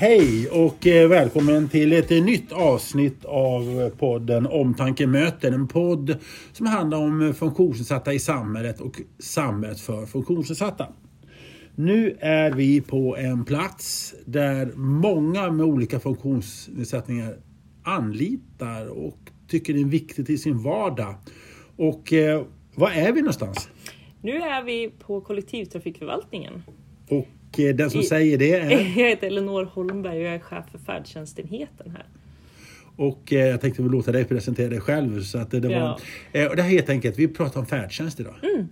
Hej och eh, välkommen till ett eh, nytt avsnitt av podden Omtanke möter. En podd som handlar om funktionsnedsatta i samhället och samhället för funktionsnedsatta. Nu är vi på en plats där många med olika funktionsnedsättningar anlitar och tycker det är viktigt i sin vardag. Och eh, var är vi någonstans? Nu är vi på kollektivtrafikförvaltningen. Och eh, den som I, säger det är? Jag heter Elinor Holmberg och jag är chef för färdtjänstenheten här. Och eh, jag tänkte väl låta dig presentera dig själv. Så att det, det, var, ja. eh, det här helt enkelt, vi pratar om färdtjänst idag. Mm.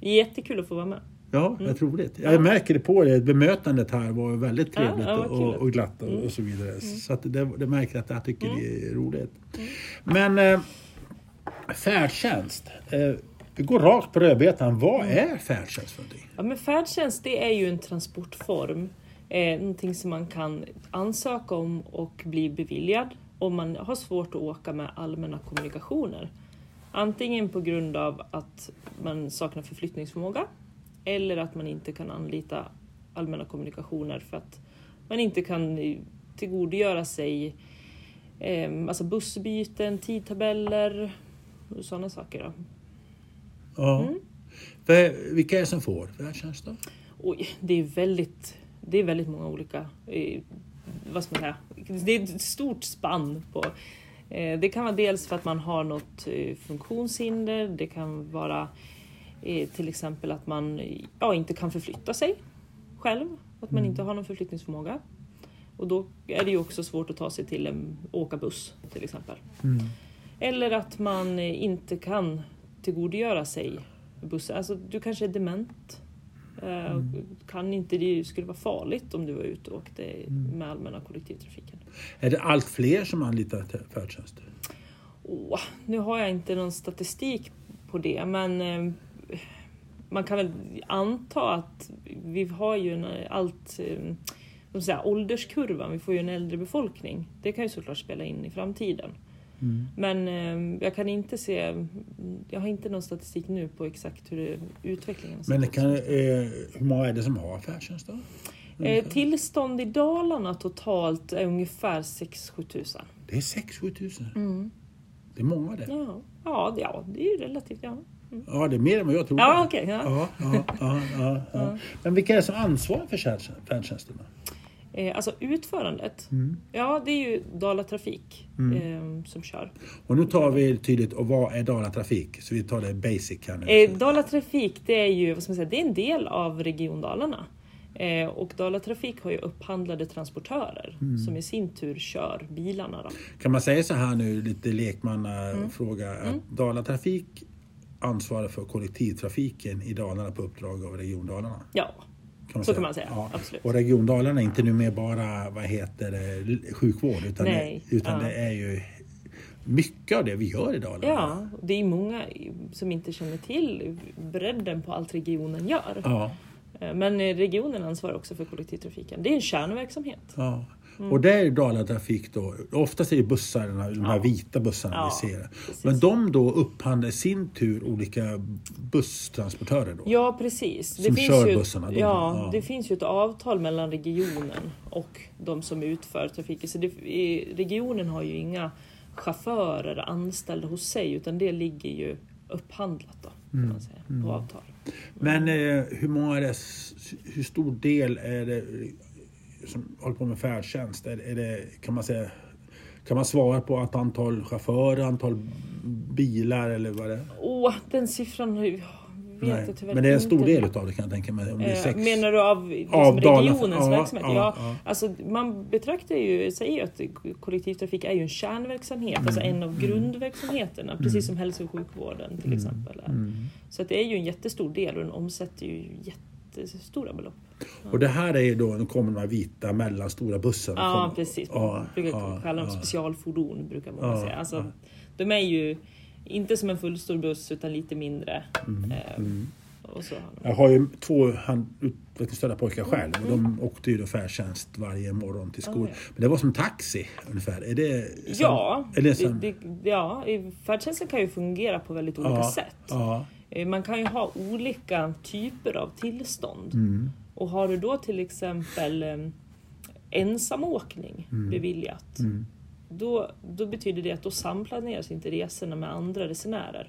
Jättekul att få vara med. Ja, mm. jag roligt. Jag ja. märker det på det. Bemötandet här var väldigt trevligt ja, och, och, glatt och, mm. och, så vidare. Mm. Så att det, det märker att jag tycker mm. det är roligt. Mm. Men eh, färdtjänst. Eh, vi går rakt på rödbetan. Vad mm. är färdtjänst för någonting? Ja, men färdtjänst det är ju en transportform. Eh, någonting som man kan ansöka om och bli beviljad om man har svårt att åka med allmänna kommunikationer. Antingen på grund av att man saknar förflyttningsförmåga eller att man inte kan anlita allmänna kommunikationer för att man inte kan tillgodogöra sig eh, massa bussbyten, tidtabeller och sådana saker. Då. Ja. Mm. För, vilka är det som får färdtjänst då? Oj, det är väldigt, det är väldigt många olika. Eh, vad ska man säga? Det är ett stort spann på eh, det kan vara dels för att man har något eh, funktionshinder, det kan vara till exempel att man ja, inte kan förflytta sig själv, att man mm. inte har någon förflyttningsförmåga. Och då är det ju också svårt att ta sig till en åka buss till exempel. Mm. Eller att man inte kan tillgodogöra sig bussen. Alltså, du kanske är dement. Eh, mm. Kan inte, det skulle vara farligt om du var ute och åkte mm. med allmänna kollektivtrafiken. Är det allt fler som anlitar färdtjänst? Oh, nu har jag inte någon statistik på det men eh, man kan väl anta att vi har ju en allt eh, säga, ålderskurvan, vi får ju en äldre befolkning. Det kan ju såklart spela in i framtiden. Mm. Men eh, jag kan inte se, jag har inte någon statistik nu på exakt hur det, utvecklingen ser Men kan, eh, hur många är det som har färdtjänst då? Eh, tillstånd i Dalarna totalt är ungefär 6-7 tusen. Det är 6-7 tusen? Mm. Det är många det. Ja, ja, ja det är ju relativt. Ja. Mm. Ja, det är mer än vad jag trodde. Ja, okay, ja. Ja, ja, ja, ja, ja. Men vilka är det som ansvarar för färdtjänsterna? Eh, alltså utförandet, mm. ja det är ju Dala Trafik mm. eh, som kör. Och nu tar vi tydligt, och vad är Dala Trafik? Så vi tar det basic här nu. Eh, Dala Trafik det är ju vad ska man säga, det är en del av Region Dalarna. Eh, och Dala Trafik har ju upphandlade transportörer mm. som i sin tur kör bilarna. Då. Kan man säga så här nu, lite lekmannafråga, mm. att mm. Dala Trafik ansvarar för kollektivtrafiken i Dalarna på uppdrag av Region Dalarna? Ja, kan så kan man säga. Ja. Absolut. Och Region Dalarna är inte numera bara vad heter det, sjukvård utan, Nej. det, utan ja. det är ju mycket av det vi gör i Dalarna. Ja, det är många som inte känner till bredden på allt regionen gör. Ja. Eh, men regionen ansvarar också för kollektivtrafiken. Det är en kärnverksamhet. Ja. Mm. Och det är Dalatrafik då. Oftast är det bussarna, de här ja. vita bussarna ja, vi ser. Precis. Men de då upphandlar i sin tur olika busstransportörer då? Ja precis. Som det kör bussarna? De, ja, ja, det finns ju ett avtal mellan regionen och de som utför trafiken. Så det, regionen har ju inga chaufförer anställda hos sig utan det ligger ju upphandlat då, mm. man säga, på mm. avtal. Men eh, hur många är det, hur stor del är det som håller på med färdtjänst? Är, är det, kan man säga kan man svara på att antal chaufförer, antal bilar eller vad det är? Åh, den siffran vet Nej. jag tyvärr Men det är en stor del utav det kan jag tänka mig. Om det är eh, sex... Menar du av, liksom av regionens ja, verksamhet? Ja, ja, ja, Alltså, man betraktar ju, säger ju att kollektivtrafik är ju en kärnverksamhet, mm. alltså en av mm. grundverksamheterna, mm. precis som hälso och sjukvården till mm. exempel. Mm. Så att det är ju en jättestor del och den omsätter ju jätte jättestora belopp. Och det här är ju då, nu kommer de här vita mellanstora bussarna. Ja precis, man brukar ja, kalla dem ja. specialfordon brukar man ja, säga. Alltså, De är ju inte som en fullstor buss utan lite mindre. Mm, eh, mm. Jag har ju två utvecklingsstörda pojkar själv och mm. de åkte ju färdtjänst varje morgon till skolan. Okay. Men det var som taxi ungefär? Är det som, ja, är det som... det, det, ja, färdtjänsten kan ju fungera på väldigt olika ja, sätt. Ja. Eh, man kan ju ha olika typer av tillstånd. Mm. Och har du då till exempel eh, ensamåkning beviljat. Då, då betyder det att då samplaneras inte resorna med andra resenärer.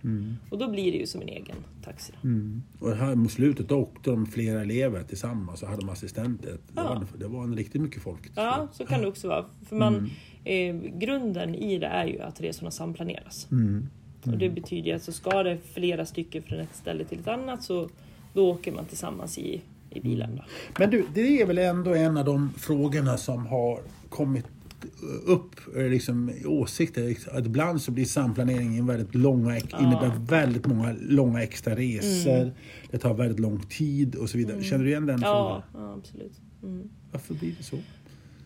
Och då blir det ju som en egen taxi. Mm. Och här mot slutet åkte de flera elever tillsammans och hade de assistenter. Det, Ja. var, det var en riktigt mycket folk. Ja, så kan det också vara. För man, eh, grunden i det är ju att resorna samplaneras. Mm. Och det betyder ju att så ska det flera stycken från ett ställe till ett annat så då åker man tillsammans i, i bilen. Då. Men du, det är väl ändå en av de frågorna som har kommit upp eh, liksom, åsikter. Att ibland så blir samplaneringen väldigt långa, innebär väldigt många långa extra resor. Det tar väldigt lång tid och så vidare. Känner du igen den Ja, frågan? ja, absolut. Mm. Varför blir det så?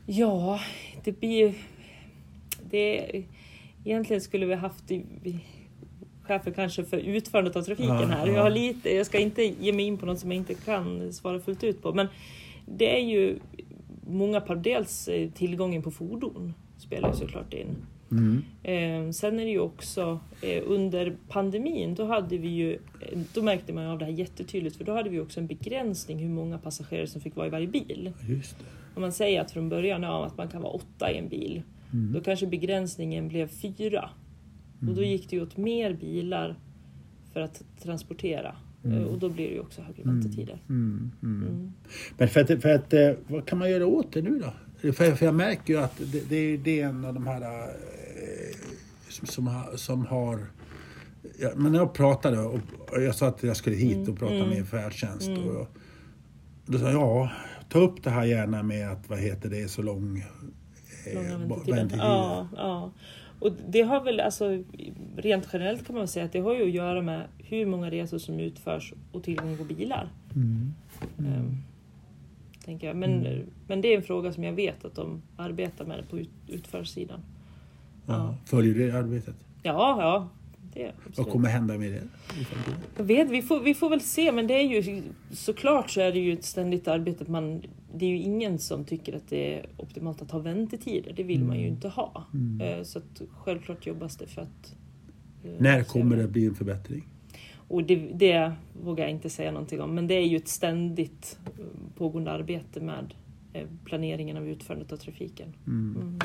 Ja, det blir ju... Det, egentligen skulle vi haft chefer kanske för utförandet av trafiken Ja, här. ja. Jag, har lite, jag ska inte ge mig in på något som jag inte kan svara fullt ut på. Men det är ju många par dels eh, tillgången på fordon spelar ju såklart in. Mm. Eh, sen är det ju också eh, under pandemin, då hade vi ju, då märkte man av det här jättetydligt för då hade vi också en begränsning hur många passagerare som fick vara i varje bil. Just det. Om man säger att från början ja, att man kan vara åtta i en bil, då kanske begränsningen blev fyra. Och då gick det ju åt mer bilar för att transportera. Eh, Och då blir det ju också högre väntetider. Mm, mm. Mm. Men för att, för att, eh, vad kan man göra åt det nu då? För, för jag märker ju att det, det, det är en av de här eh, som, som, har, som har ja, men när jag pratade och, och jag sa att jag skulle hit och prata med färdtjänst. Och, jag- då sa jag, ja, ta upp det här gärna med att vad heter det är så lång eh, väntetider. Ja, ja. Och det har väl alltså, rent generellt kan man säga att det har ju att göra med hur många resor som utförs och tillgång på bilar. Mm. Ehm, tänker jag. Men, men det är en fråga som jag vet att de arbetar med på ut, utförsidan. Ja. Följer du det arbetet? Ja, ja. Det, är Vad absolut. kommer hända med det? Jag vet, vi får, vi får väl se, men det är ju såklart så är det ju ett ständigt arbete. Man, det är ju ingen som tycker att det är optimalt att ha väntetider. Det vill man ju inte ha. Eh, Så att självklart jobbas det för att... eh, När kommer om- det att bli en förbättring? Och det, det vågar jag inte säga någonting om, men det är ju ett ständigt eh, pågående arbete med eh, planeringen av utförandet av trafiken. Mm.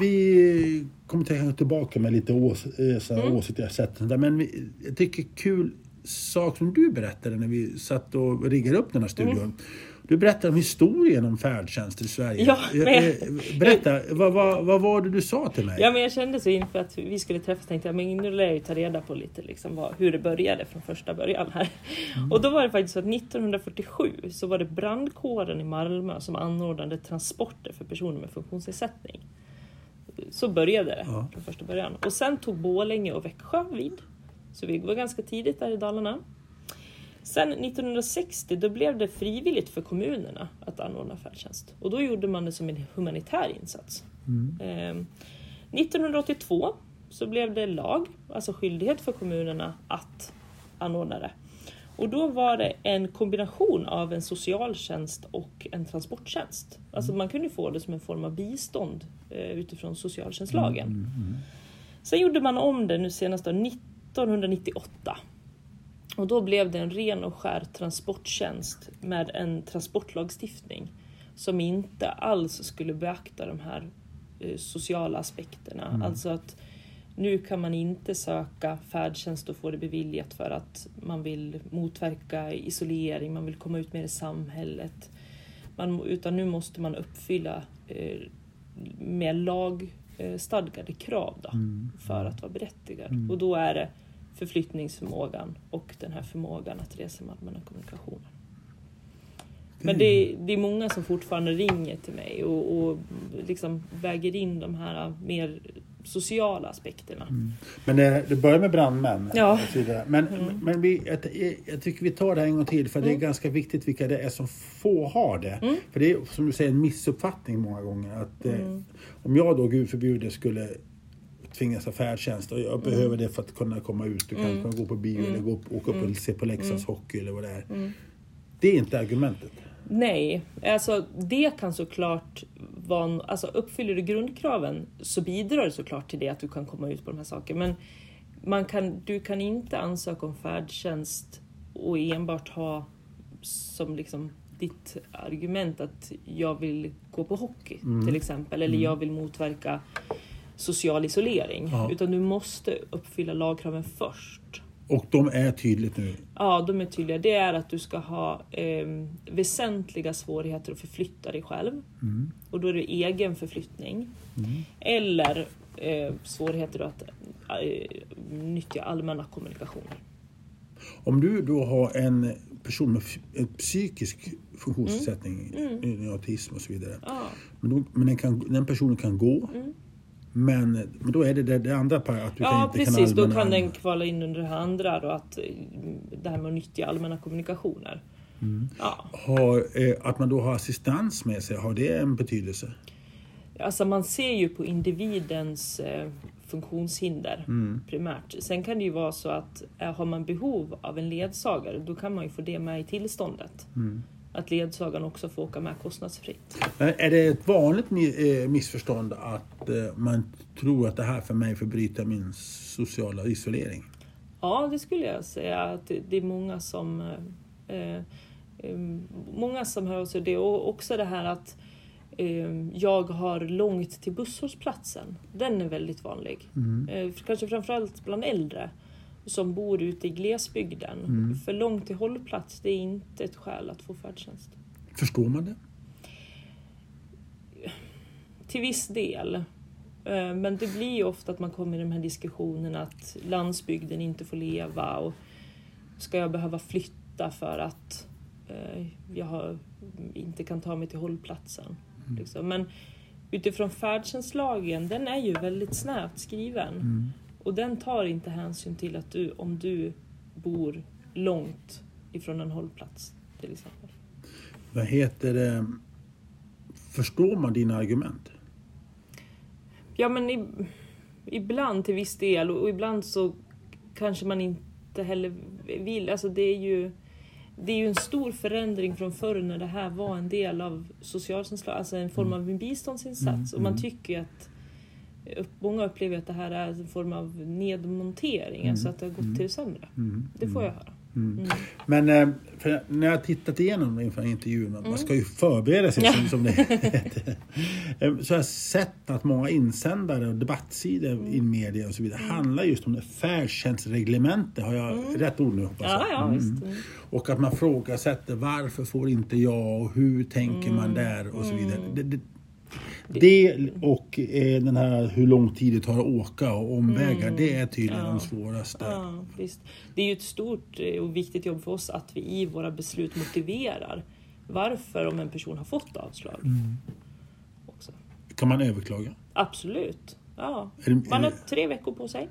Vi kommer tillbaka med lite ås eh, Mm. åsikter jag sett. Men vi, jag tycker kul sak som du berättade när vi satt och riggade upp den här studion. Du berättade om historien om färdtjänst i Sverige. Ja, men- eh, Berätta, vad, vad, vad var det du sa till mig? Ja, men jag kände så inför att vi skulle träffas tänkte jag men nu lär jag ju ta reda på lite liksom vad, hur det började från första början här. Och då var det faktiskt så att 1947 så var det brandkåren i Malmö som anordnade transporter för personer med funktionsnedsättning. Så började det Ja. från första början. Och sen tog Borlänge och Växjö vid. Så vi var ganska tidigt där i Dalarna. Sen 1960 då blev det frivilligt för kommunerna att anordna färdtjänst. Och då gjorde man det som en humanitär insats. Eh, 1982 så blev det lag, alltså skyldighet för kommunerna att anordna det. Och då var det en kombination av en socialtjänst och en transporttjänst. Alltså man kunde få det som en form av bistånd eh, utifrån socialtjänstlagen. Sen gjorde man om det nu senast då, 1998. Och då blev det en ren och skär transporttjänst med en transportlagstiftning som inte alls skulle beakta de här eh, sociala aspekterna. Alltså att nu kan man inte söka färdtjänst och få det beviljat för att man vill motverka isolering, man vill komma ut mer i samhället. Man, utan nu måste man uppfylla eh, med lagstadgade krav då, för att vara berättigad. Och då är det förflyttningsförmågan och den här förmågan att resa med allmänna kommunikationer. Men det, det är många som fortfarande ringer till mig och, och liksom väger in de här mer sociala aspekterna. Men det, det börjar med brandmän. Ja. Så vidare. Men, men vi, jag, jag tycker vi tar det en gång till för det är ganska viktigt vilka det är som får ha det. För det är som du säger en missuppfattning många gånger. Att, eh, om jag då, gud förbjude, skulle tvingas ha färdtjänst och jag behöver det för att kunna komma ut och kanske kunna gå på bio eller gå, upp- åka upp och se på Leksands hockey eller vad det är. Det är inte argumentet. Nej, alltså det kan såklart vara... Alltså uppfyller du grundkraven så bidrar det såklart till det att du kan komma ut på de här sakerna. Men man kan, du kan inte ansöka om färdtjänst och enbart ha som liksom ditt argument att jag vill gå på hockey Mm. till exempel, eller jag vill motverka social isolering. Ja. Utan du måste uppfylla lagkraven först. Och de är tydligt nu. Ja, de är tydliga. Det är att du ska ha eh, väsentliga svårigheter att förflytta dig själv. Mm. Och då är det egen förflyttning. Mm. Eller eh, svårigheter att eh, nyttja allmänna kommunikationer. Om du då har en person med en psykisk funktionsnedsättning, Mm. eh, autism och så vidare. Ja, Men, då, men den, kan, den personen kan gå. Men, men då är det det, det andra par, att du kan ja inte precis. kan Då kan den kvala in under det andra. Då, att, eh, det här med att nyttja allmänna kommunikationer. Mm. Ja. har, eh, Att man då har assistans med sig, har det en betydelse? Alltså man ser ju på individens eh, funktionshinder Mm. primärt. Sen kan det ju vara så att eh, har man behov av en ledsagare då kan man ju få det med i tillståndet. Mm. Att ledsagaren också får åka med kostnadsfritt. Är det ett vanligt eh, missförstånd att eh, man tror att det här för mig förbryter min sociala isolering? Ja, det skulle jag säga att det, är många som eh, Många som hör sig det och också det här att jag har långt till busshållplatsen. Den är väldigt vanlig. Mm. Kanske framförallt bland äldre som bor ute i glesbygden. Mm. För långt till hållplats det är inte ett skäl att få färdtjänst. Förstår man det? Till viss del. Eh, Men det blir ju ofta att man kommer i de här diskussionerna att landsbygden inte får leva och ska jag behöva flytta för att eh, jag inte kan ta mig till hållplatsen. Liksom. Men utifrån färdtjänstlagen, den är ju väldigt snävt skriven. Mm. Och den tar inte hänsyn till att du, om du bor långt ifrån en hållplats till exempel. Vad heter det? Förstår man dina argument? Ja men i, ibland till viss del och ibland så kanske man inte heller vill. Alltså det är ju det är ju en stor förändring från förr när det här var en del av socialtjänstlagen, alltså en form av en biståndsinsats. Mm, Och man mm. tycker ju att Många upplever att det här är en form av nedmontering, Mm, alltså att det har gått mm. till det sämre. Mm. Det får jag höra. Mm. Mm. Men eh, när jag har tittat igenom inför intervjun, man Mm. ska ju förbereda sig Ja. som, som det heter. Eh, Så har jag sett att många insändare och debattsidor Mm. i media och så vidare handlar just om det färdtjänstreglemente. Har jag rätt ord nu hoppas jag? Mm. Ja, ja Mm. visst. Mm. Och att man frågasätter varför får inte jag och hur tänker man Mm. där och så vidare. Det, det, det och eh, den här hur lång tid det tar att åka och omvägar, det är tydligen Mm. Ja. de svåraste. Ja, visst. Det är ju ett stort eh, och viktigt jobb för oss att vi i våra beslut motiverar varför om en person har fått avslag. Mm. Också. Kan man överklaga? Absolut. Ja. Det, Man har tre veckor på sig.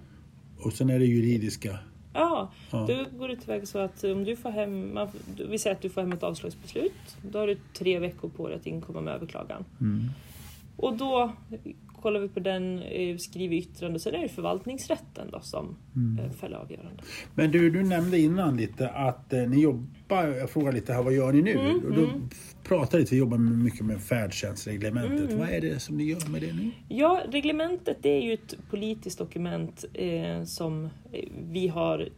och sen är det juridiska. Ja, Ja. då går det tillväga så att om du får hem, man, vi säger att du får hem ett avslagsbeslut, då har du tre veckor på dig att inkomma med överklagan. Mm. Och då kollar vi på den, eh, skriver yttrande, så är det förvaltningsrätten då som Mm. eh, fäller avgörande. Men du, du nämnde innan lite att eh, ni jobbar, jag frågar lite här, vad gör ni nu? Mm, och då mm. pratar lite, vi jobbar mycket med färdtjänstreglementet. Mm. Vad är det som ni gör med det nu? Ja, reglementet det är ju ett politiskt dokument eh, som vi har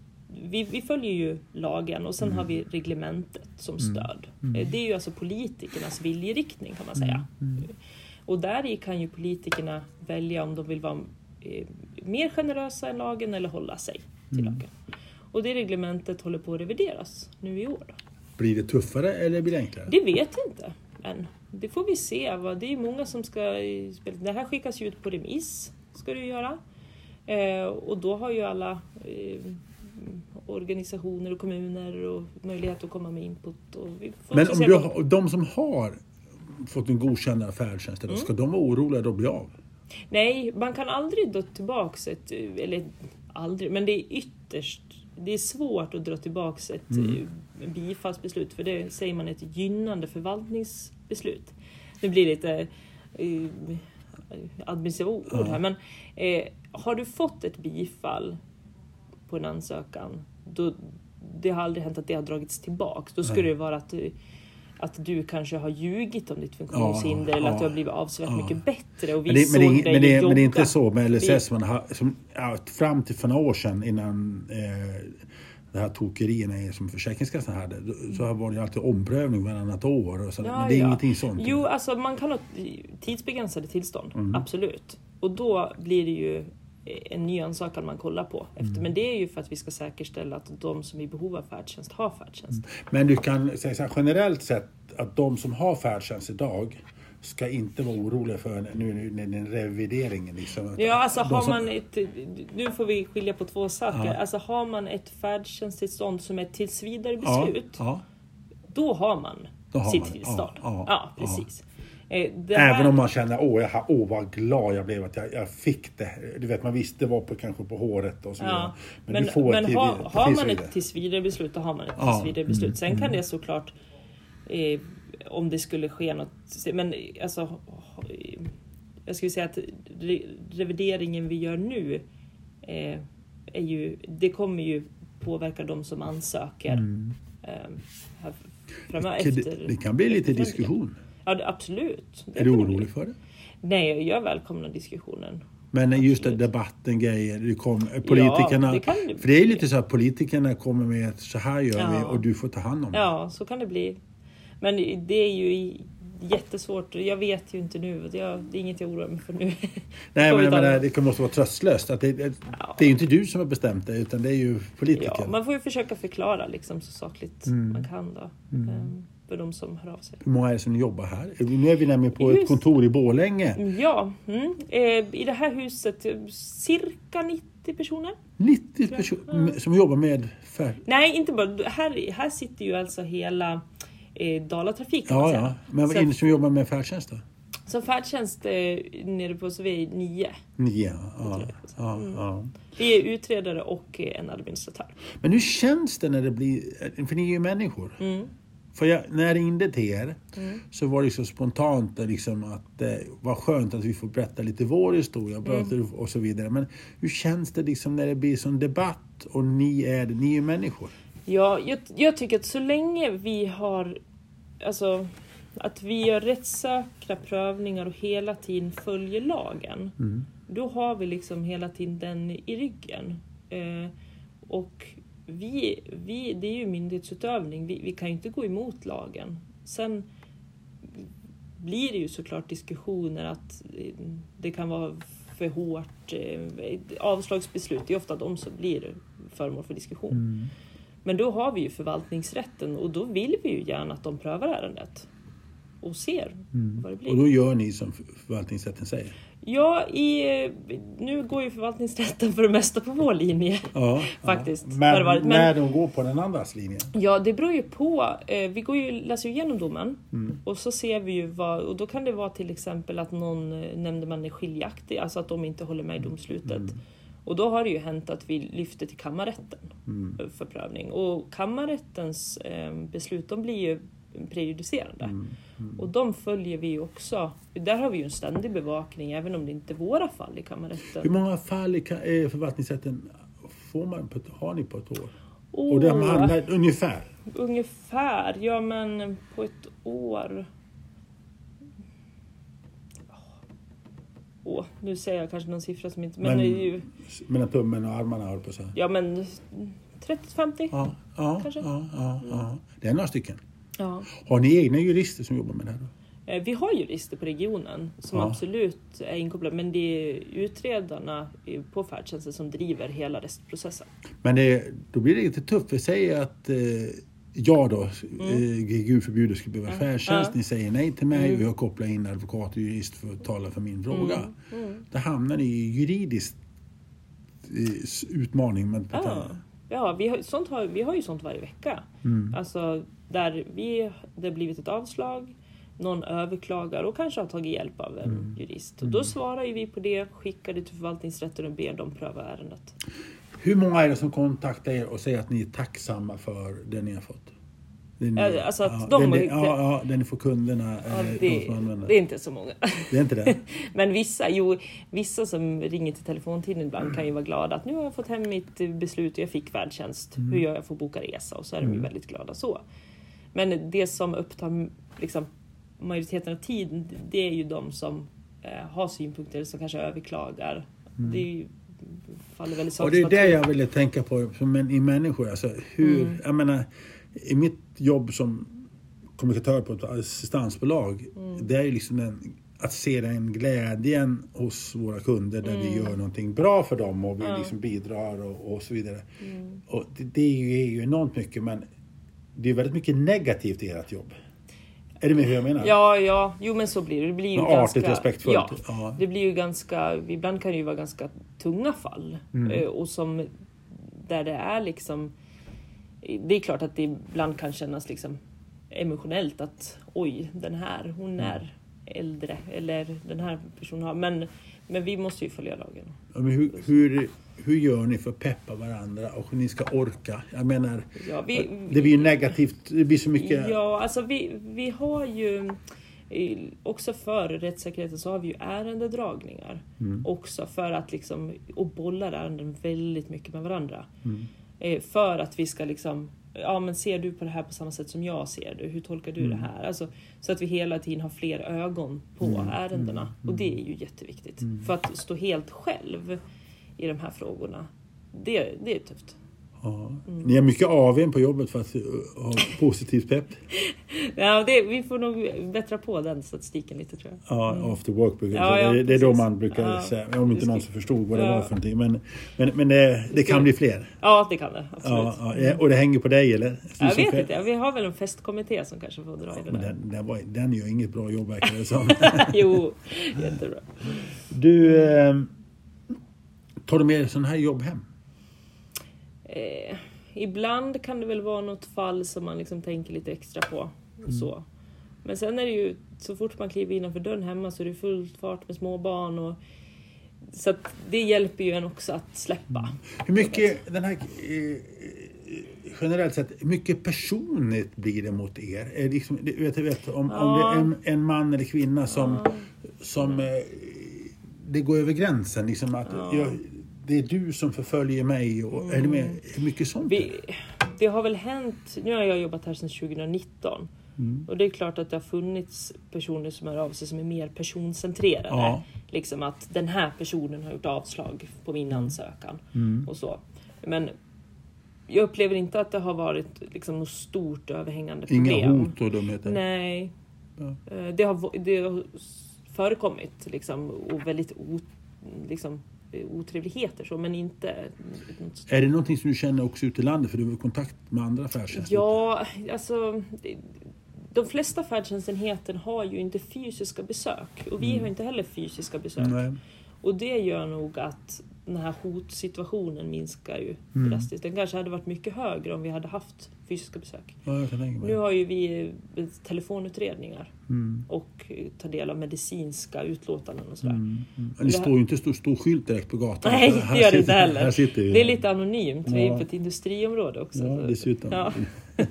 vi, vi följer ju lagen och sen har vi reglementet som stöd. Mm. Det är ju alltså politikernas viljeriktning kan man säga. Mm. Och där kan ju politikerna välja om de vill vara eh, mer generösa än lagen eller hålla sig till Mm. lagen. Och det reglementet håller på att revideras nu i år. Då. Blir det tuffare eller blir det enklare? Det vet jag inte än. Det får vi se. Va? Det är många som ska spela. Det här skickas ju ut på remiss. Ska det göra. Eh, och då har ju alla eh, organisationer och kommuner och möjlighet att komma med input. Och vi får Men om du de som har fått en godkänd av färdtjänsten, Mm. ska de vara oroliga då att bli av? Nej, man kan aldrig dra tillbaks ett, eller aldrig, men det är ytterst, det är svårt att dra tillbaks ett Mm. eh, bifallsbeslut för det säger man ett gynnande förvaltningsbeslut. Det blir lite eh, administrativa ord Ja. här men eh, har du fått ett bifall på en ansökan, då, det har aldrig hänt att det har dragits tillbaks. Då skulle Nej. det vara att du, att du kanske har ljugit om ditt funktionshinder eller ja, att du har blivit avsevärt ja. mycket bättre och vi Men det, men, det, dig men, det, men det är inte så med LSS. Man har, som, ja, fram till för några år sedan innan eh, det här tokerierna är som Försäkringskassan hade. Så var det ju alltid omprövning varannat år. Och så, Ja, men det är ja. ingenting sånt. Jo, alltså man kan ha tidsbegränsade tillstånd, Mm. absolut. Och då blir det ju en ny ansökan man kollar på. Efter. Mm. Men det är ju för att vi ska säkerställa att de som är i behov av färdtjänst har färdtjänst. Men du kan säga så här, generellt sett att de som har färdtjänst idag ska inte vara oroliga för nu, nu, nu, den revideringen. Liksom. Ja, alltså har som- man ett... Nu får vi skilja på två saker. Ja. Alltså har man ett färdtjänsttillstånd som är ett tills vidare ja, beslut, ja. då har man Då har sitt man tillstånd. Ja, precis. Eh, här- Även om man känner åh, jag, har- åh vad glad jag blev att jag, jag fick det. Du vet, man visste det var på, kanske på håret och så vidare. Ja, Men, men, du får men ett till, har, till har man ett tillsvidare beslut, då har man ett Ja, tillsvidare beslut. mm, Sen kan det såklart, eh, om det skulle ske något, men alltså, jag skulle säga att re, revideringen vi gör nu, eh, är ju, det kommer ju påverka de som ansöker Mm. eh, det, det kan bli lite diskussion. Ja, det, absolut. Det Är du orolig för det? Nej, jag välkomnar diskussionen. Men just det, debatten grejer, det kom, politikerna, det kan- för det är lite så att politikerna kommer med att så här gör vi Ja. och du får ta hand om det. Ja, så kan det bli. Men det är ju jättesvårt. Jag vet ju inte nu. Jag, det är inget jag oroar mig för nu. Nej, men vi menar, det. det måste vara tröstlöst. Att det, det, Ja. det är ju inte du som har bestämt det utan det är ju politiker. Ja, man får ju försöka förklara liksom så sakligt Mm. man kan då. Mm. För de som hör av sig. Hur många är det som jobbar här? Nu är vi nämligen på Just. ett kontor i Borlänge. Ja, mm. eh, i det här huset eh, cirka 90 personer. 90 personer som jobbar med färg. Nej, inte bara. Här, här sitter ju alltså hela eh, Dalatrafik kan man Ja, säga. ja. Men vad som jobbar med färdtjänst då? Så färdtjänst eh, nere på så vi är nio. Nio. Ja, ja, Mm. ja. Vi är utredare och eh, en administratör. Men hur känns det när det blir... För ni är ju människor. Mm. För jag, när jag ringde till er Mm. så var det så spontant liksom att det var skönt att vi får berätta lite vår historia Mm. och så vidare. Men hur känns det liksom när det blir sån debatt och ni är, ni är människor? Ja, jag, jag tycker att så länge vi har, alltså, att vi gör rättssäkra prövningar och hela tiden följer lagen, Mm. då har vi liksom hela tiden den i ryggen. Eh, och vi, vi, det är ju myndighetsutövning, vi, vi kan ju inte gå emot lagen. Sen blir det ju såklart diskussioner att eh, det kan vara för hårt. eh, Avslagsbeslut, det är ofta de som blir föremål för diskussion. Mm. Men då har vi ju förvaltningsrätten och då vill vi ju gärna att de prövar ärendet och ser vad det blir. Mm. Och då gör ni som förvaltningsrätten säger? Ja, i, nu går ju förvaltningsrätten för det mesta på vår linje. Ja, Faktiskt, Ja. Men. Men- när de går på den andras linje? Ja, det beror ju på. Eh, Vi går ju, läser ju igenom domen Mm. och så ser vi ju vad, och då kan det vara till exempel att någon eh, nämndeman är skiljaktig, alltså att de inte håller med i domslutet. Mm. Och då har det ju hänt att vi lyfter till kammarrätten Mm. för prövning. Och kammarrättens eh, beslut, de blir ju prejudicerande. Mm. Och de följer vi också. Där har vi ju en ständig bevakning, även om det inte är våra fall i kammarrätten. Hur många fall i förvaltningsrätten får man på har ni på ett år? Åh, Och det handlar ungefär? Ungefär, ja men på ett år. Åh, nu säger jag kanske någon siffra som inte... Men, Men- ju, Mellan tummen och armarna höll på så ja men 30-50. Ja, ja, Kanske. ja, ja, ja. Det är några stycken. Ja. Har ni egna jurister som jobbar med det här? Då? Eh, Vi har jurister på regionen som Ja. absolut är inkopplade men det är utredarna på färdtjänsten som driver hela restprocessen. Men det, då blir det lite tufft. För säg att eh, jag då, eh, gud förbjude, skulle behöva Ja. färdtjänst. Ja. Ni säger nej till mig Mm. och jag kopplar in advokat och jurist för att tala för min fråga. Mm. Mm. Då hamnar ni i juridiskt eh, utmaning. Men, Ja, ja vi, har, sånt har, vi har ju sånt varje vecka. Mm. Alltså där vi, det har blivit ett avslag, någon överklagar och kanske har tagit hjälp av en Mm. jurist. Och då svarar ju vi på det, skickar det till förvaltningsrätten och ber dem pröva ärendet. Hur många är det som kontaktar er och säger att ni är tacksamma för det ni har fått? Det ni, Ja, alltså att de- den, ja, ja, det ni får kunderna, Ja, eh, de det, använder. det är inte så många. Det är inte det? Men vissa, jo, vissa som ringer till telefontiden ibland kan ju vara glada att nu har jag fått hem mitt beslut och jag fick färdtjänst. Mm. Hur gör jag för att boka resa? Och så är de ju väldigt glada så. Men det som upptar liksom, majoriteten av tiden, det är ju de som eh, har synpunkter, som kanske överklagar. Mm. Det är ju faller väl i Och det är det jag ville tänka på som en, i människor. Alltså, hur, Mm. jag menar, I mitt jobb som kommunikatör på ett assistansbolag, Mm. det är ju liksom den, att se den glädjen hos våra kunder där vi Mm. gör någonting bra för dem och vi Ja. liksom bidrar och, och så vidare. Mm. Och det, det är, ju, är ju enormt mycket men det är väldigt mycket negativt i ert jobb. Är det med hur jag menar? Ja, ja, jo men så blir det. Det blir ju Men ganska... artigt, respektfullt. Ja, Ja. det blir ju ganska... Ibland kan det ju vara ganska tunga fall. Mm. Eh, Och som... Där det är liksom... Det är klart att det ibland kan kännas liksom emotionellt att oj, den här, hon Mm. är äldre eller den här personen har... Men, men vi måste ju följa lagen. Ja, men hur, hur, hur gör ni för att peppa varandra och ni ska orka? Jag menar, Ja, vi, det blir ju negativt, det blir så mycket... Ja, alltså vi, vi har ju också för rättssäkerheten så har vi ju ärendedragningar. Mm. Också för att liksom, och bollar ärenden väldigt mycket med varandra. Mm. Eh, För att vi ska liksom, ja men ser du på det här på samma sätt som jag ser det? Hur tolkar du Mm. det här? Alltså, så att vi hela tiden har fler ögon på Mm. ärendena. Mm. Och det är ju jätteviktigt. Mm. För att stå helt själv i de här frågorna, det, det är tufft. Ja. Mm. Ni har mycket AWn på jobbet för att uh, ha positivt pepp. Ja, det, vi får nog bättra på den statistiken lite tror jag. Ja, after work brukar Ja, ja, säga. Det är då man brukar Ja, säga, om inte det någon som förstod vad det var för någonting. Men, men, men det, det kan bli fler. Ja, det kan det. Absolut. Ja, och det hänger på dig eller? Du jag vet inte, vi har väl en festkommitté som kanske får dra i det där. den, den, var, den gör inget bra jobb verkar det som. jo, jättebra. Du, eh, tar du med sådana här jobb hem? Eh, ibland kan det väl vara något fall som man liksom tänker lite extra på. Och så. Men sen är det ju, så fort man kliver innanför dörren hemma så är det fullt fart med små barn. Och, så att det hjälper ju en också att släppa. Hur mycket, den här, eh, generellt sett, mycket personligt blir det mot er? Är liksom, vet, vet, om, om det är en, en man eller kvinna som, Ja. som eh, det går över gränsen, liksom att Ja. jag, det är du som förföljer mig. Och, Är det med, mycket sånt? Vi, det har väl hänt, nu har jag jobbat här sedan 2019. Mm. Och det är klart att det har funnits personer som hör av sig som är mer personcentrerade. Ja. Liksom att den här personen har gjort avslag på min ansökan. Mm. Och så. Men jag upplever inte att det har varit liksom något stort överhängande problem. Inga hot och dumheter? Nej. Ja. Eh, Det, har, det har förekommit liksom, och väldigt o, liksom, otrevligheter så, men inte Är det någonting som du känner också ute i landet? För du har kontakt med andra affärstjänster? Ja, alltså de flesta färdtjänstenheter har ju inte fysiska besök och vi Mm. har inte heller fysiska besök. Nej. Och det gör nog att den här hotsituationen minskar ju Mm. drastiskt. Den kanske hade varit mycket högre om vi hade haft fysiska besök. Ja, jag kan tänka mig Nu har ju vi eh, telefonutredningar Mm. och eh, tar del av medicinska utlåtanden och sådär. Mm. Mm. Men Det det här- står ju inte stor, stor skylt direkt på gatan. Nej, det gör det inte heller. Här sitter vi. Det är lite anonymt, vi är Ja. på ett industriområde också. Ja, så- dessutom. Ja.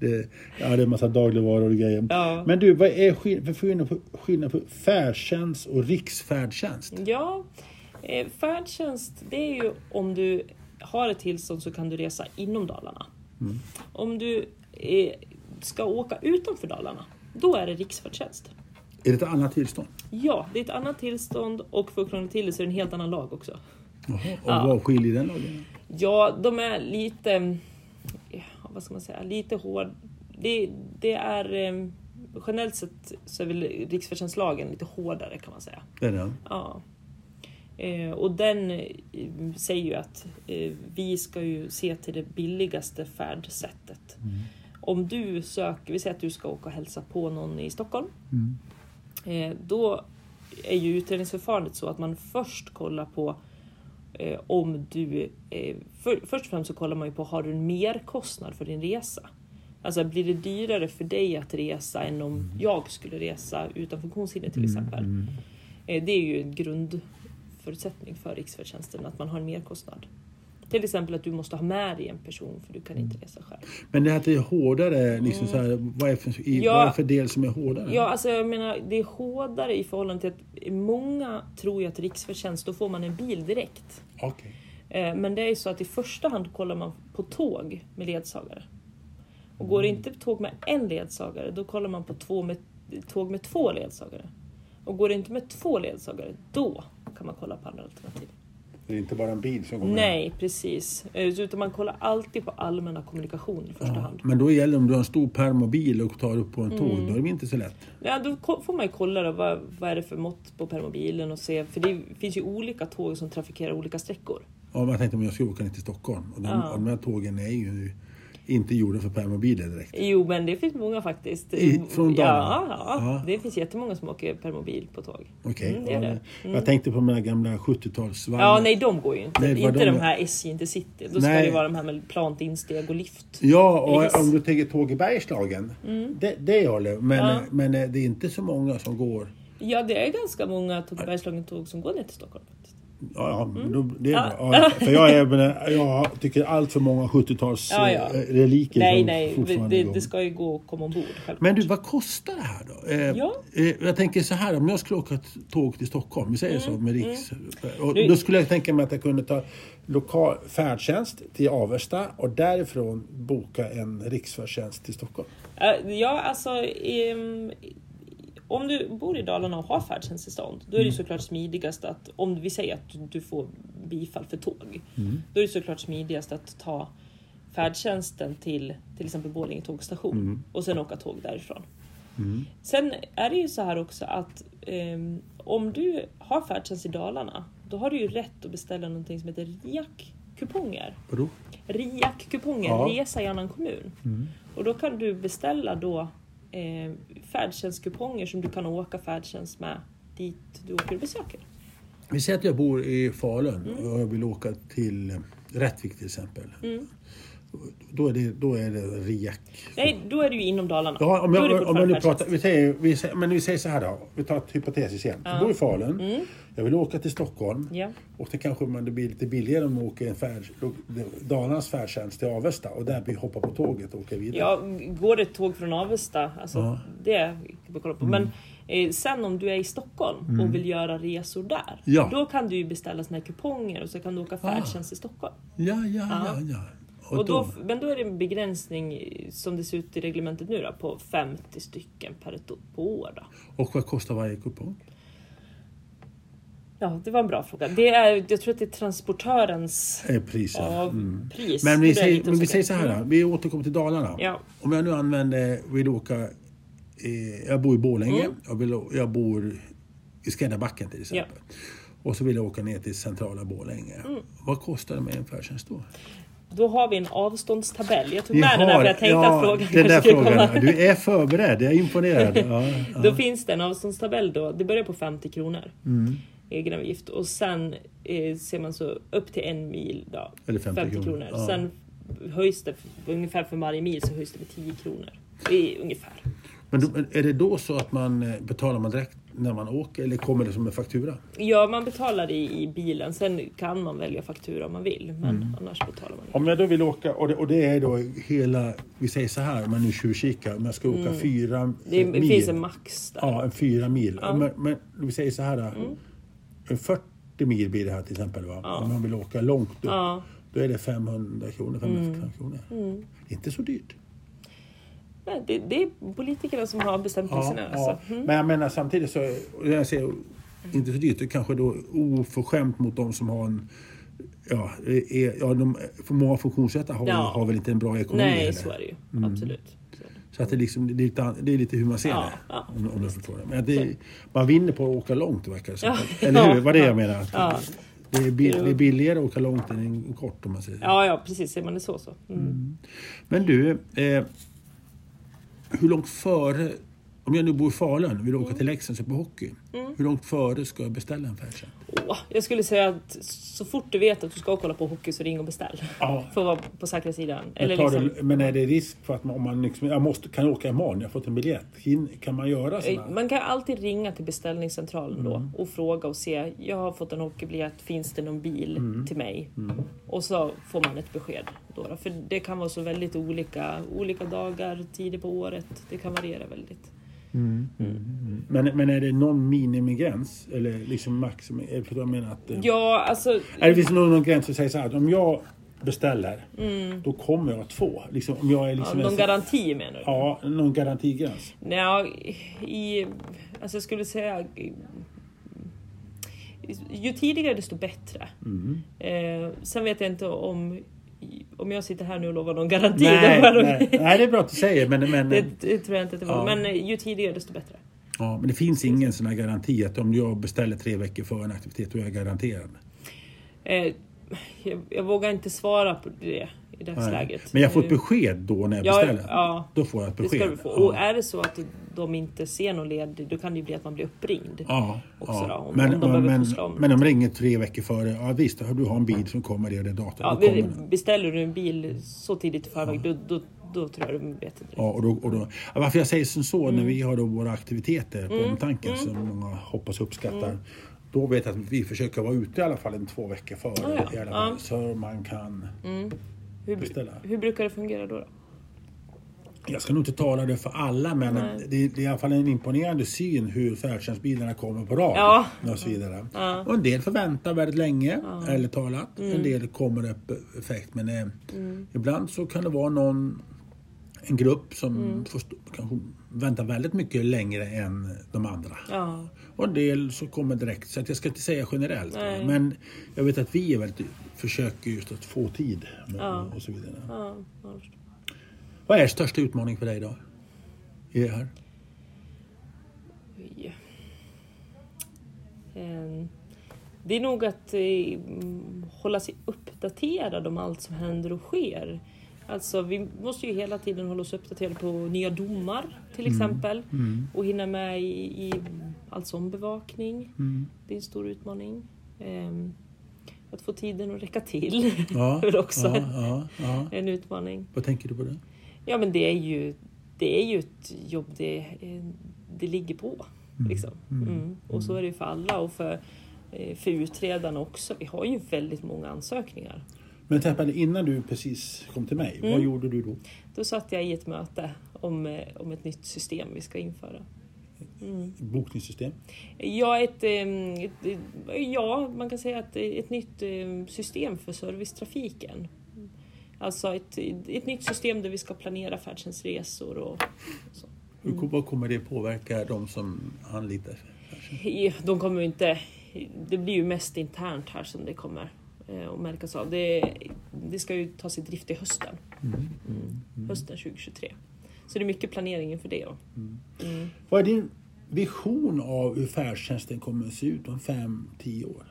Det, ja, det är en massa dagligvaror och grejer. Ja. Men du, vad är skill- för skillnad på, skillnad på färdtjänst och riksfärdtjänst? Ja, eh, färdtjänst det är ju om du har ett tillstånd så kan du resa inom Dalarna. Mm. Om du eh, ska åka utanför Dalarna, då är det riksfärdtjänst. Är det ett annat tillstånd? Ja, det är ett annat tillstånd och för att krångla till det så är det en helt annan lag också. Jaha, och Ja. vad skiljer den lagen? Ja, de är lite, vad ska man säga, lite hård. Det, det är eh, generellt sett så är väl riksfärdtjänstlagen lite hårdare kan man säga. Det är den. Ja. Eh, och den eh, säger ju att eh, vi ska ju se till det billigaste färdsättet. Mm. Om du söker, vi säger att du ska åka och hälsa på någon i Stockholm. Mm. Då är ju utredningsförfarandet så att man först kollar på om du... För, först och främst så kollar man ju på har du en merkostnad för din resa. Alltså blir det dyrare för dig att resa än om jag skulle resa utan funktionshinder till exempel. Mm. Det är ju en grundförutsättning för riksfärdtjänsten, att man har en merkostnad. Till exempel att du måste ha med dig en person för du kan inte resa själv. Men det här att det är hårdare, liksom så här, vad, är för, i, Ja. vad är för del som är hårdare? Ja, alltså jag menar det är hårdare i förhållande till att många tror ju att riksfärdtjänst, då får man en bil direkt. Okej. Eh, Men det är ju så att i första hand kollar man på tåg med ledsagare. Och går det inte tåg med en ledsagare, då kollar man på två med, tåg med två ledsagare. Och går det inte med två ledsagare, då kan man kolla på andra alternativ. Det är inte bara en bil som med. Nej, precis. Eh, Utan man kollar alltid på allmänna kommunikationer i första Ja, hand. men då gäller det om du har en stor permobil och tar upp på en tåg, Mm. då är det inte så lätt. Ja, då får man ju kolla då, vad, vad är det för mått på permobilen och se, för det finns ju olika tåg som trafikerar olika sträckor. Ja, man tänkte om jag ska åka ner till Stockholm. Och de, Ja. och de här tågen är ju inte gjorda för permobiler direkt. Jo, men det finns många faktiskt. I- från ja, Dalarna? ja, Ja. det finns jättemånga som åker permobil på tåg. Okej. Mm, det är ja, men Jag tänkte på de här gamla 70-talsvagnar. Ja, nej, de går ju inte. Nej, inte de de är. här SJ Intercity. Då ska Nej. det vara de här med plant insteg och lift. Ja, och Yes. Mm. om du tänker tåg i Bergslagen. Det, det det. Men, Ja. men eh, det är inte så många som går. Ja, det är ganska många tåg, Bergslagen-tåg som går ner till Stockholm. Ja, då, det är Mm. Ja. bra. Ja, för jag, är, men, jag tycker allt för många 70-tals Ja, ja. eh, reliker Nej, nej, fortfarande det, det ska ju gå att komma ombord. självklart. Men du, vad kostar det här då? Eh, Ja. eh, jag tänker så här, om jag skulle åka tåg till Stockholm, vi säger så med Riks. Och Mm, Nu- då skulle jag tänka mig att jag kunde ta lokal färdtjänst till Avesta och därifrån boka en riksfärdtjänst till Stockholm. Eh, Ja, alltså... ehm, om du bor i Dalarna och har färdtjänsttillstånd, då är det ju såklart smidigast att, om vi säger att du- får bifall för tåg, då är det såklart smidigast att ta färdtjänsten till till exempel Borlänge tågstation och sen åka tåg därifrån. Sen är det ju så här också att ehm, om du har färdtjänst i Dalarna, då har du ju rätt att beställa någonting som heter RIAK-kuponger. Vadå? RIAK-kuponger, Ja. resa i annan kommun. Och då kan du beställa då eh, färdtjänstkuponger som du kan åka färdtjänst med dit du åker och besöker. Vi säger att jag bor i Falun Mm. och jag vill åka till Rättvik till exempel. Mm. Då är det, då är det RIAK. Nej, då är du ju inom Dalarna. Ja, om jag, det om jag nu pratar, vi säger, vi säger, men vi säger så här då. Vi tar ett hypotetiskt igen. Jag bor i Falun. Jag vill åka till Stockholm. Ja. Och det kanske man, det blir lite billigare om man åker en färd, Dalarnas färdtjänst till Avesta och där vi hoppar på tåget och åker vidare. Ja, går det ett tåg från Avesta, alltså Ja. det kan vi kolla på. Men eh, sen om du är i Stockholm och vill göra resor där, Mm. Ja. då kan du beställa såna här kuponger och så kan du åka färdtjänst i Stockholm. ja, ja, ja. ja. Och då, men då är det en begränsning eh, som det ser ut i reglementet nu då, på 50 stycken per ett, på år. Då. och vad kostar varje kupong? Ja, det var en bra fråga. Det är, jag tror att det är transportörens Är priset. av Mm. pris. Men, vi säger, men vi säger så här, då. vi återkommer till Dalarna. Ja. Om jag nu använder, vill åka, eh, jag bor i Borlänge, Mm. jag, vill, jag bor i Skräddarbacken till exempel. Och så vill jag åka ner till centrala Borlänge. Mm. Vad kostar det med en färdtjänst då? Då har vi en avståndstabell. Jag tog med den här för jag tänkte ja, att frågan den där skulle frågan. komma. Du är förberedd, jag är imponerad. Ja, ja. Då finns det en avståndstabell då. Det börjar på 50 kronor. Mm. Egenavgift. Och sen eh, ser man så upp till en mil då. Eller 50 kronor. kronor. Ja. Sen höjs det ungefär för varje mil så höjs det med 10 kronor. Är ungefär. Men då, är det då så att man eh, betalar man direkt när man åker eller kommer det som en faktura? Ja, man betalar det i, bilen. Sen kan man välja faktura om man vill. Men Mm. annars betalar man. Om jag då vill åka, och det, och det är då hela, vi säger så här om man nu tjuvkikar, om jag ska åka fyra Mm. Det mil. finns en max där. Ja, en fyra mil. Men, men vi säger så här. En 40 mil blir det här till exempel. Va? Om man vill åka långt upp. Ja. Då är det 500 kronor, 500 kronor. Det är inte så dyrt. Nej, det, det är politikerna som har bestämt priserna. Alltså. Men jag menar samtidigt så, jag säger inte så dyrt, är kanske då oförskämt mot de som har en Ja, är, ja de, för många funktionsrätta har, Ja. har väl inte en bra ekonomi Nej, heller. så är det ju. Mm. Absolut. Så är att det, liksom, det, är lite, det är lite hur man ser Ja, det. ja, om, om du förstår det. Men det, man vinner på att åka långt verkar det som. Ja, Eller hur? ja, Vad det ja. jag menar. Ja. Det, är bill, det är billigare att åka långt än kort om man säger så. Ja, ja, precis. Ser man det så så. Mm. Men du, eh, hur långt före, om jag nu bor i Falun och vill Mm. åka till Leksand och se på hockey. Hur långt före ska jag beställa en färdtjänst? Åh, jag skulle säga att så fort du vet att du ska kolla på hockey så ring och beställ. Ja. För att vara på säkra sidan. Men, Eller liksom, det, men är det risk för att man, om man liksom, jag måste, kan åka imorgon, jag har fått en biljett. Kan man göra sådana? Man kan alltid ringa till beställningscentralen Mm. då och fråga och se. Jag har fått en hockeybiljett, finns det någon bil Mm. till mig? Och så får man ett besked. Då, då. För det kan vara så väldigt olika, olika dagar, tider på året. Det kan variera väldigt. Men, men är det någon minimigräns? Eller liksom maximum? Är det för jag menar att... eh, Ja, alltså. Är det finns någon, någon gräns som säger så här att om jag beställer, då kommer jag att få. Liksom, om jag är Ja, liksom någon en- garanti menar du? Ja, någon garantigräns. Ja, i, alltså jag skulle säga... ju tidigare desto bättre. Mm. Eh, sen vet jag inte om, om jag sitter här nu och lovar någon garanti. Nej, det- nej, nej, det är bra att du säger men, men, Det, det tror jag inte att det var. Ja. Men eh, ju tidigare desto bättre. ja, men det finns ingen sån här garanti att om jag beställer tre veckor före en aktivitet då är jag garanterad. Eh, jag, jag vågar inte svara på det i dagsläget. Nej. Men jag får ett Eh, besked då när jag Ja, beställer? ja. Då får jag ett Det besked? ska du få. Ja. Och är det så att de inte ser någon led, då kan det ju bli att man blir uppringd. Ja, också ja. då, om- men, om de men, om. men de ringer tre veckor före. Ja visst, du har en bil som kommer det och det datumet. Beställer du en bil så tidigt i förväg, då, då, då tror jag de vet inte. Ja, och då, och då, varför jag säger som så, Mm. när vi har då våra aktiviteter på omtanken som många hoppas uppskattar. Mm. Då vet jag att vi försöker vara ute i alla fall en två veckor före. Ja, ja. I alla fall, Ja. Så man kan Hur, beställa. hur brukar det fungera då? då? Jag ska nog inte tala det för alla men det, det är i alla fall en imponerande syn hur färdtjänstbilarna kommer på rad. Ja. Och så vidare. Ja. Mm. Och en del får vänta väldigt länge, ärligt talat. En del kommer upp effekt. Men eh, ibland så kan det vara någon en grupp som Mm. får kanske vänta väldigt mycket längre än de andra. Ja, Och en del så kommer direkt. Så att jag ska inte säga generellt. Nej. Men jag vet att vi är väldigt, försöker just att få tid. med- Ja. Och så vidare. ja. Vad är största utmaning för dig då? I det här? Oj. Ehm, Det är nog att eh, mm, hålla sig uppdaterad om allt som händer och sker. Alltså vi måste ju hela tiden hålla oss uppdaterade på nya domar till exempel. Och hinna med i, i all sån bevakning. Mm. Det är en stor utmaning. Ehm, Att få tiden att räcka till Ja, är också ja, ja, ja. en utmaning. Vad tänker du på det? Ja men det är ju, det är ju ett jobb det, det ligger på. Liksom. Mm. Och så är det ju för alla och för, eh, för utredarna också. Vi har ju väldigt många ansökningar. Men Tepan, innan du precis kom till mig, vad Mm. gjorde du då? Då satt jag i ett möte om, eh, om ett nytt system vi ska införa. Mm. Bokningssystem? Ja, ett, ehm, ett, eh, ja, man kan säga att är ett nytt eh, system för servicetrafiken. Alltså ett, ett nytt system där vi ska planera färdtjänstresor och så. Hur, vad kommer det påverka de som anlitar? Ja, De kommer inte... Det blir ju mest internt här som det kommer eh, att märkas av. Det, det ska ju tas i drift i hösten. Mm. Hösten 2023. Så det är mycket planering inför det. då. Mm. Vad är din vision av hur färdtjänsten kommer att se ut om fem, tio år?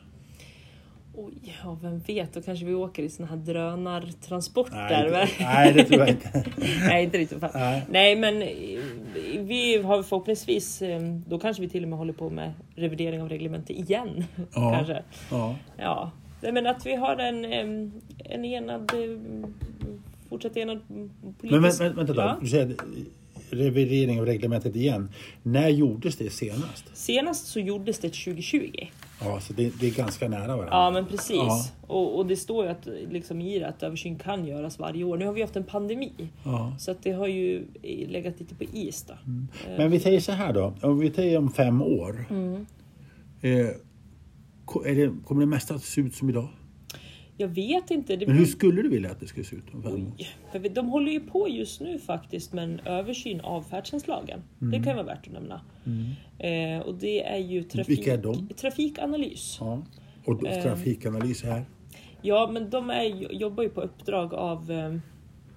Oj, ja, vem vet, då kanske vi åker i såna här drönartransporter. Nej, det, nej, det tror jag inte. Nej, inte riktigt. fast. Nej. Nej, men eh, vi har förhoppningsvis, eh, då kanske vi till och med håller på med revidering av reglementet igen. Ja. kanske. Ja. Ja, men att vi har en, en enad, em, fortsatt enad politisk... Men vä- vänta då, Ja. du säger revidering av reglementet igen. När gjordes det senast? Senast så gjordes det 2020. Ja, så det, det är ganska nära varandra. Ja men precis. Ja. Och, och det står ju att, liksom, i det att översyn kan göras varje år. Nu har vi haft en pandemi. Ja. Så att det har ju legat lite på is då. Men vi säger så här då, om vi säger om fem år. Mm. Eh, det, kommer det mesta att se ut som idag? Jag vet inte. Det Men hur skulle du vilja att det skulle se ut om fem år? Oj, de håller ju på just nu faktiskt med en översyn av färdtjänstlagen. Det kan vara värt att nämna. Eh, och det är ju trafik, Vilka är de? trafikanalys. Ja. Och Eh. trafikanalys här? Ja, men de är, jobbar ju på uppdrag av... eh,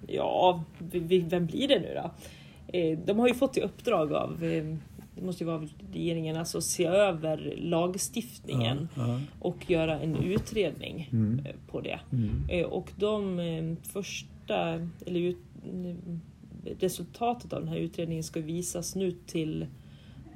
Ja, vem blir det nu då? Eh, De har ju fått i uppdrag av... Det måste ju vara regeringen, alltså se över lagstiftningen Ja, och göra en utredning Mm. eh, på det. Mm. Eh, Och de eh, första, eller ut, mm, resultatet av den här utredningen ska visas nu till,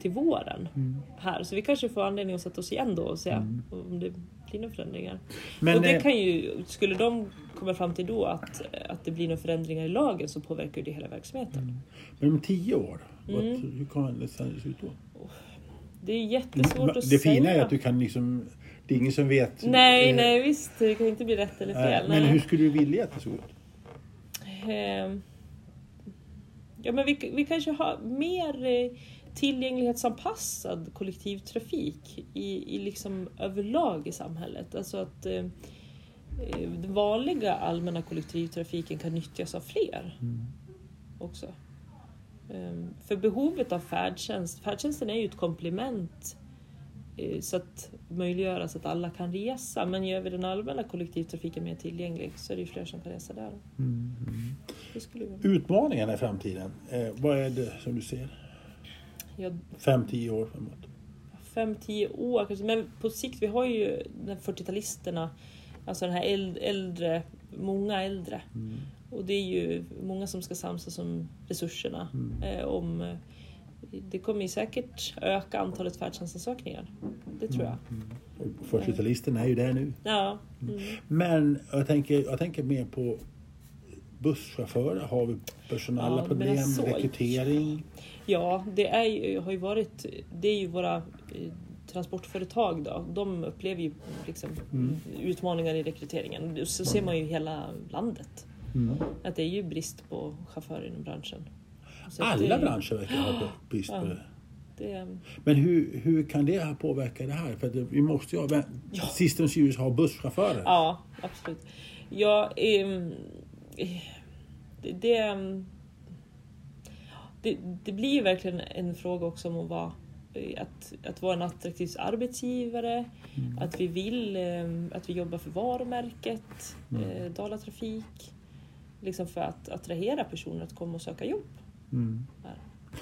till våren Mm. här. Så vi kanske får anledning att sätta oss igen då och se om det blir några förändringar. Men, och det kan ju, skulle de komma fram till då att, att det blir några förändringar i lagen så påverkar det hela verksamheten. Men om tio år, vad, Mm. hur kommer det se ut då? Det är jättesvårt att det säga. fina är att du kan liksom, det är ingen som vet. Nej, eh, nej visst. Det kan inte bli rätt eller fel. Men nej. hur skulle du vilja att det såg ut? Ehm, Ja, men vi, vi kanske har mer eh, tillgänglighetsanpassad kollektivtrafik i, i liksom överlag i samhället. Alltså att eh, eh, den vanliga allmänna kollektivtrafiken kan nyttjas av fler också. Ehm, För behovet av färdtjänst, färdtjänsten är ju ett komplement eh, så att möjliggöra så att alla kan resa. Men gör vi den allmänna kollektivtrafiken mer tillgänglig så är det ju fler som kan resa där. Mm. Utmaningarna i framtiden, eh, vad är det som du ser? Ja, Fem, tio år framåt? fem, tio år kanske. Men på sikt, vi har ju de 40-talisterna, alltså den här äld- äldre, många äldre. Mm. Och det är ju många som ska samsas om resurserna. Mm. Eh, om, eh, det kommer ju säkert öka antalet färdtjänstansökningar. Det tror jag. Och 40-talisterna är ju där nu. Ja. Mm. Men jag tänker, jag tänker mer på busschaufförer. Har vi personella Ja, problem? så- Rekrytering? Ja, det är ju, har ju varit, det är ju våra eh, transportföretag då. De upplever ju liksom Mm. utmaningar i rekryteringen. Så ser man ju hela landet. Mm. Att det är ju brist på chaufförer inom branschen. Så Alla det, branscher verkar ha brist på det. Det, Men hur, hur kan det påverka det här? För att vi måste ju ha, Ja. sist och sist ha busschaufförer. ja, absolut. Ja, ehm, det, det, det, det blir ju verkligen en fråga också om att vara, att, att vara en attraktiv arbetsgivare. Mm. Att vi vill ehm, att vi jobbar för varumärket, Mm. eh, Dala Trafik. Liksom för att attrahera personer att komma och söka jobb. Mm.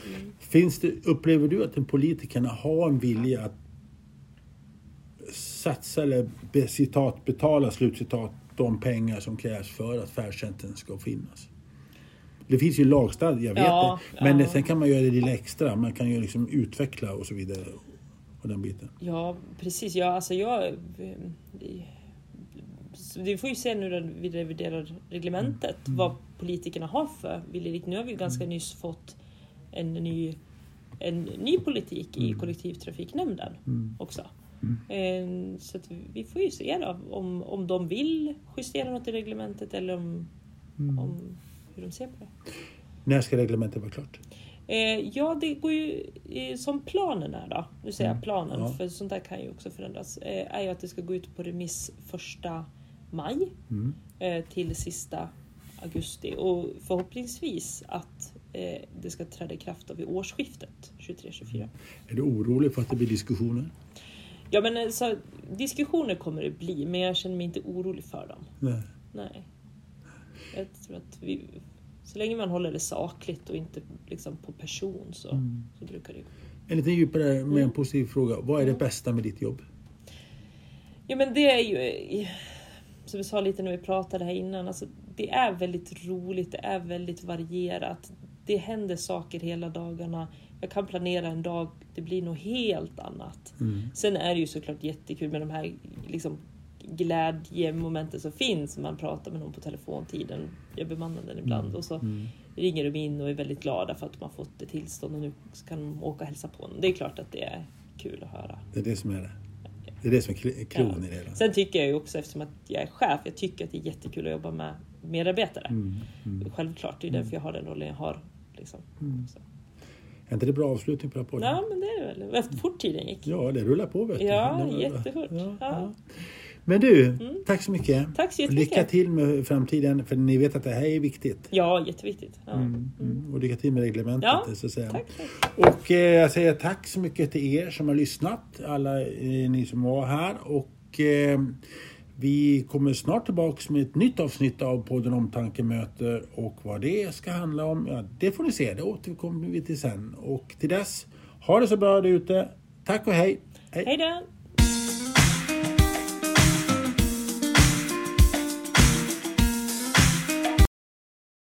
Mm. Finns det, upplever du att den politikerna har en vilja att satsa eller be, citat, betala slutcitat de pengar som krävs för att färdtjänsten ska finnas? Det finns ju lagstadgat, jag vet Ja, det. Men ja. sen kan man göra det lite extra. Man kan ju liksom utveckla och så vidare. Och den biten. Ja, precis. Ja, alltså jag... så Vi får ju se nu när vi reviderar reglementet vad politikerna har för viljeinriktning. Nu har vi ju ganska nyss fått en ny, en ny politik i kollektivtrafiknämnden Mm. också. Eh, Så att vi får ju se då, om, om de vill justera något i reglementet eller om, Mm. om hur de ser på det. När ska reglementet vara klart? Eh, ja, det går ju eh, som planen är då. Nu säger jag planen, Ja. för sånt där kan ju också förändras. Eh, är ju att det ska gå ut på remiss första maj Mm. eh, till sista augusti och förhoppningsvis att eh, det ska träda i kraft vid årsskiftet 23-24. Är du orolig för att det blir diskussioner? Ja, men eh, så, diskussioner kommer det bli, men jag känner mig inte orolig för dem. Nej. Nej. Jag tror att vi, så länge man håller det sakligt och inte liksom på person så, Mm. så brukar det gå. En lite djupare med en Mm. positiv fråga. Vad är det bästa med ditt jobb? Ja men det är ju, som vi sa lite när vi pratade här innan, alltså, det är väldigt roligt, det är väldigt varierat. Det händer saker hela dagarna. Jag kan planera en dag, det blir något helt annat. Mm. Sen är det ju såklart jättekul med de här liksom, glädjemomenten som finns. Man pratar med någon på telefontiden, jag bemannar den ibland och så Mm. ringer de in och är väldigt glada för att de har fått ett tillstånd och nu kan de åka och hälsa på honom. Det är klart att det är kul att höra. Det är det som är det. Det är det som är Ja. i det hela. Sen tycker jag ju också eftersom att jag är chef, jag tycker att det är jättekul att jobba med medarbetare. Mm. Mm. Självklart, det är därför jag har den rollen jag har. Liksom. Mm. Är inte det bra avslutning på podden? Ja, men det är det väl. Vad fort tiden gick. Ja, det rullar på vet du. Ja, jättefort. Ja, Ja. Men du, Mm. tack så mycket. Tack så jättemycket. Lycka till med framtiden, för ni vet att det här är viktigt. Ja, jätteviktigt. Ja. Mm. Mm. Och lycka till med reglementet. Ja, så att säga. Tack. tack. Och eh, jag säger tack så mycket till er som har lyssnat, alla eh, ni som var här. Och eh, vi kommer snart tillbaks med ett nytt avsnitt av podden Omtanke möter och vad det ska handla om, ja, det får ni se, det återkommer vi till sen. Och till dess, ha det så bra där ute. Tack och hej! Hej då!